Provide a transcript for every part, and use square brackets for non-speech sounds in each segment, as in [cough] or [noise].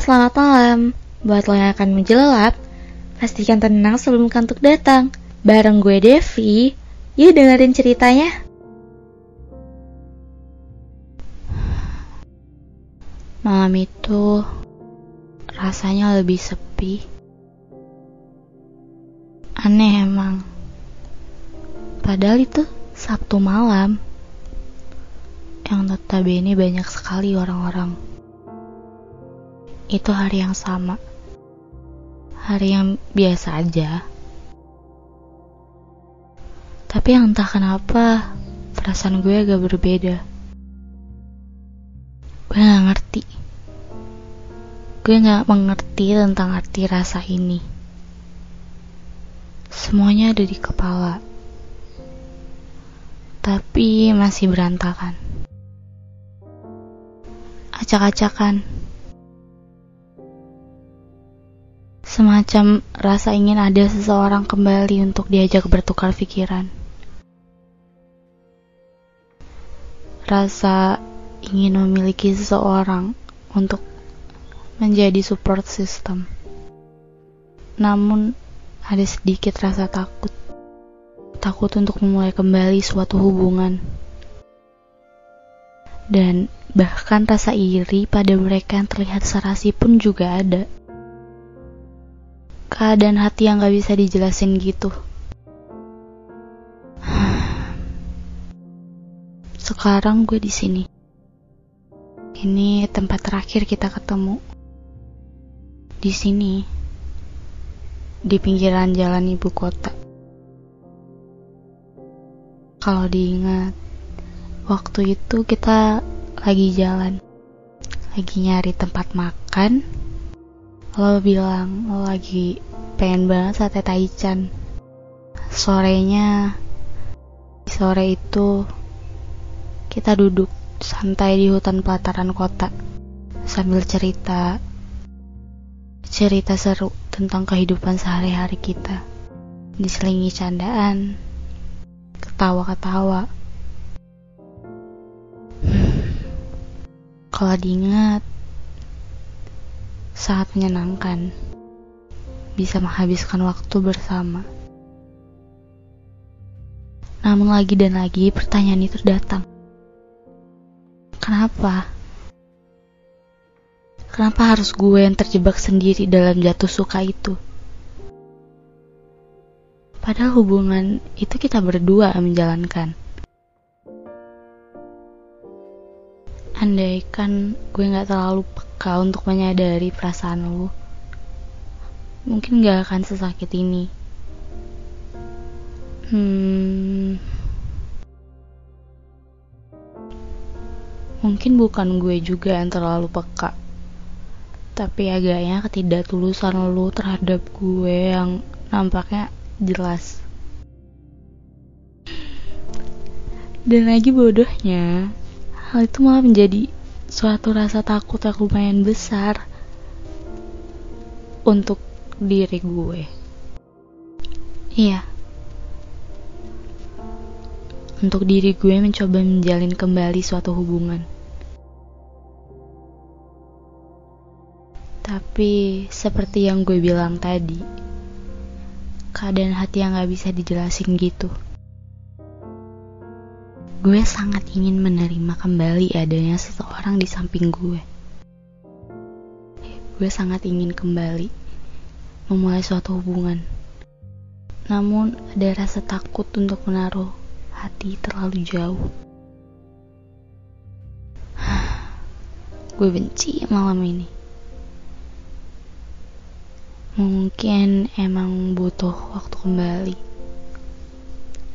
selamat malam. Buat lo yang akan menjelelap, pastikan tenang sebelum kantuk datang. Bareng gue Devi, yuk dengerin ceritanya. Malam itu rasanya lebih sepi. Aneh emang. Padahal itu Sabtu malam yang notabene banyak sekali orang-orang. Itu hari yang sama. Hari yang biasa aja. Tapi yang entah kenapa, perasaan gue agak berbeda. Gue gak ngerti. Gue gak mengerti tentang arti rasa ini. Semuanya ada di kepala. Tapi masih berantakan. Acak-acakan. Semacam rasa ingin ada seseorang kembali untuk diajak bertukar pikiran. Rasa ingin memiliki seseorang untuk menjadi support system. Namun ada sedikit rasa takut. Takut untuk memulai kembali suatu hubungan. Dan bahkan rasa iri pada mereka yang terlihat serasi pun juga ada. Keadaan hati yang gak bisa dijelasin gitu. [sighs] Sekarang gue di sini. Ini tempat terakhir kita ketemu. Di sini, di pinggiran jalan ibu kota. Kalau diingat, waktu itu kita lagi jalan, lagi nyari tempat makan. Lo bilang lo lagi pengen banget sate taichan. Sorenya, sore itu kita duduk santai di hutan pelataran kota sambil cerita cerita seru tentang kehidupan sehari-hari kita diselingi candaan ketawa-ketawa kalau diingat sangat menyenangkan bisa menghabiskan waktu bersama namun lagi dan lagi pertanyaan itu datang Kenapa? Kenapa harus gue yang terjebak sendiri dalam jatuh suka itu? Padahal hubungan itu kita berdua menjalankan. Andaikan gue gak terlalu peka untuk menyadari perasaan lo, mungkin gak akan sesakit ini. Hmm, Mungkin bukan gue juga yang terlalu peka Tapi agaknya ketidaktulusan lu terhadap gue yang nampaknya jelas Dan lagi bodohnya Hal itu malah menjadi suatu rasa takut yang lumayan besar Untuk diri gue Iya untuk diri gue mencoba menjalin kembali suatu hubungan. Tapi seperti yang gue bilang tadi, keadaan hati yang gak bisa dijelasin gitu. Gue sangat ingin menerima kembali adanya seseorang di samping gue. Gue sangat ingin kembali memulai suatu hubungan. Namun ada rasa takut untuk menaruh hati terlalu jauh. [sighs] Gue benci malam ini. Mungkin emang butuh waktu kembali.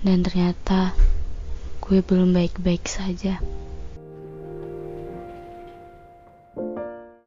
Dan ternyata gue belum baik-baik saja.